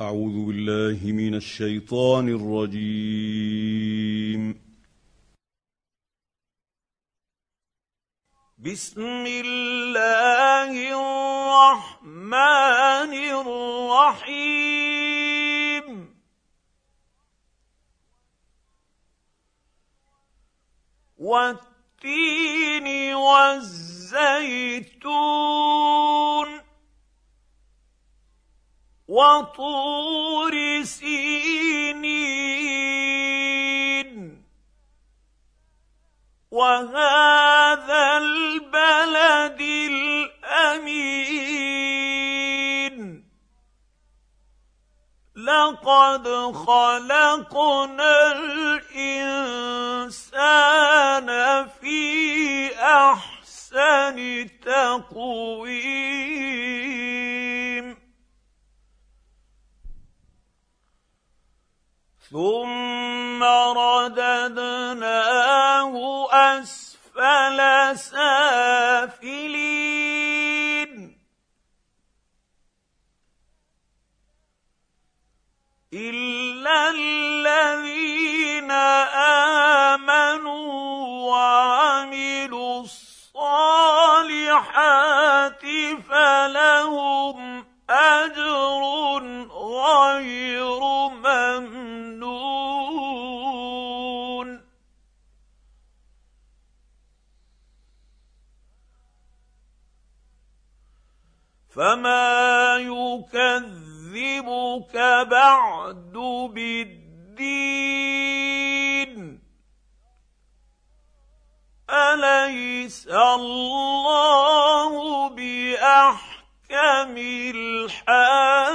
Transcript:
أعوذ بالله من الشيطان الرجيم. بسم الله الرحمن الرحيم. والتين والزيتون وطور سينين. وهذا البلد الأمين. لقد خلقنا الإنسان في أحسن تقويم. ثم رددناه أسفل سافلين. إلا الذين آمنوا وعملوا الصالحات فلهم أجر غير فما يكذبك بعد بالدين اليس الله باحكم الحاكمين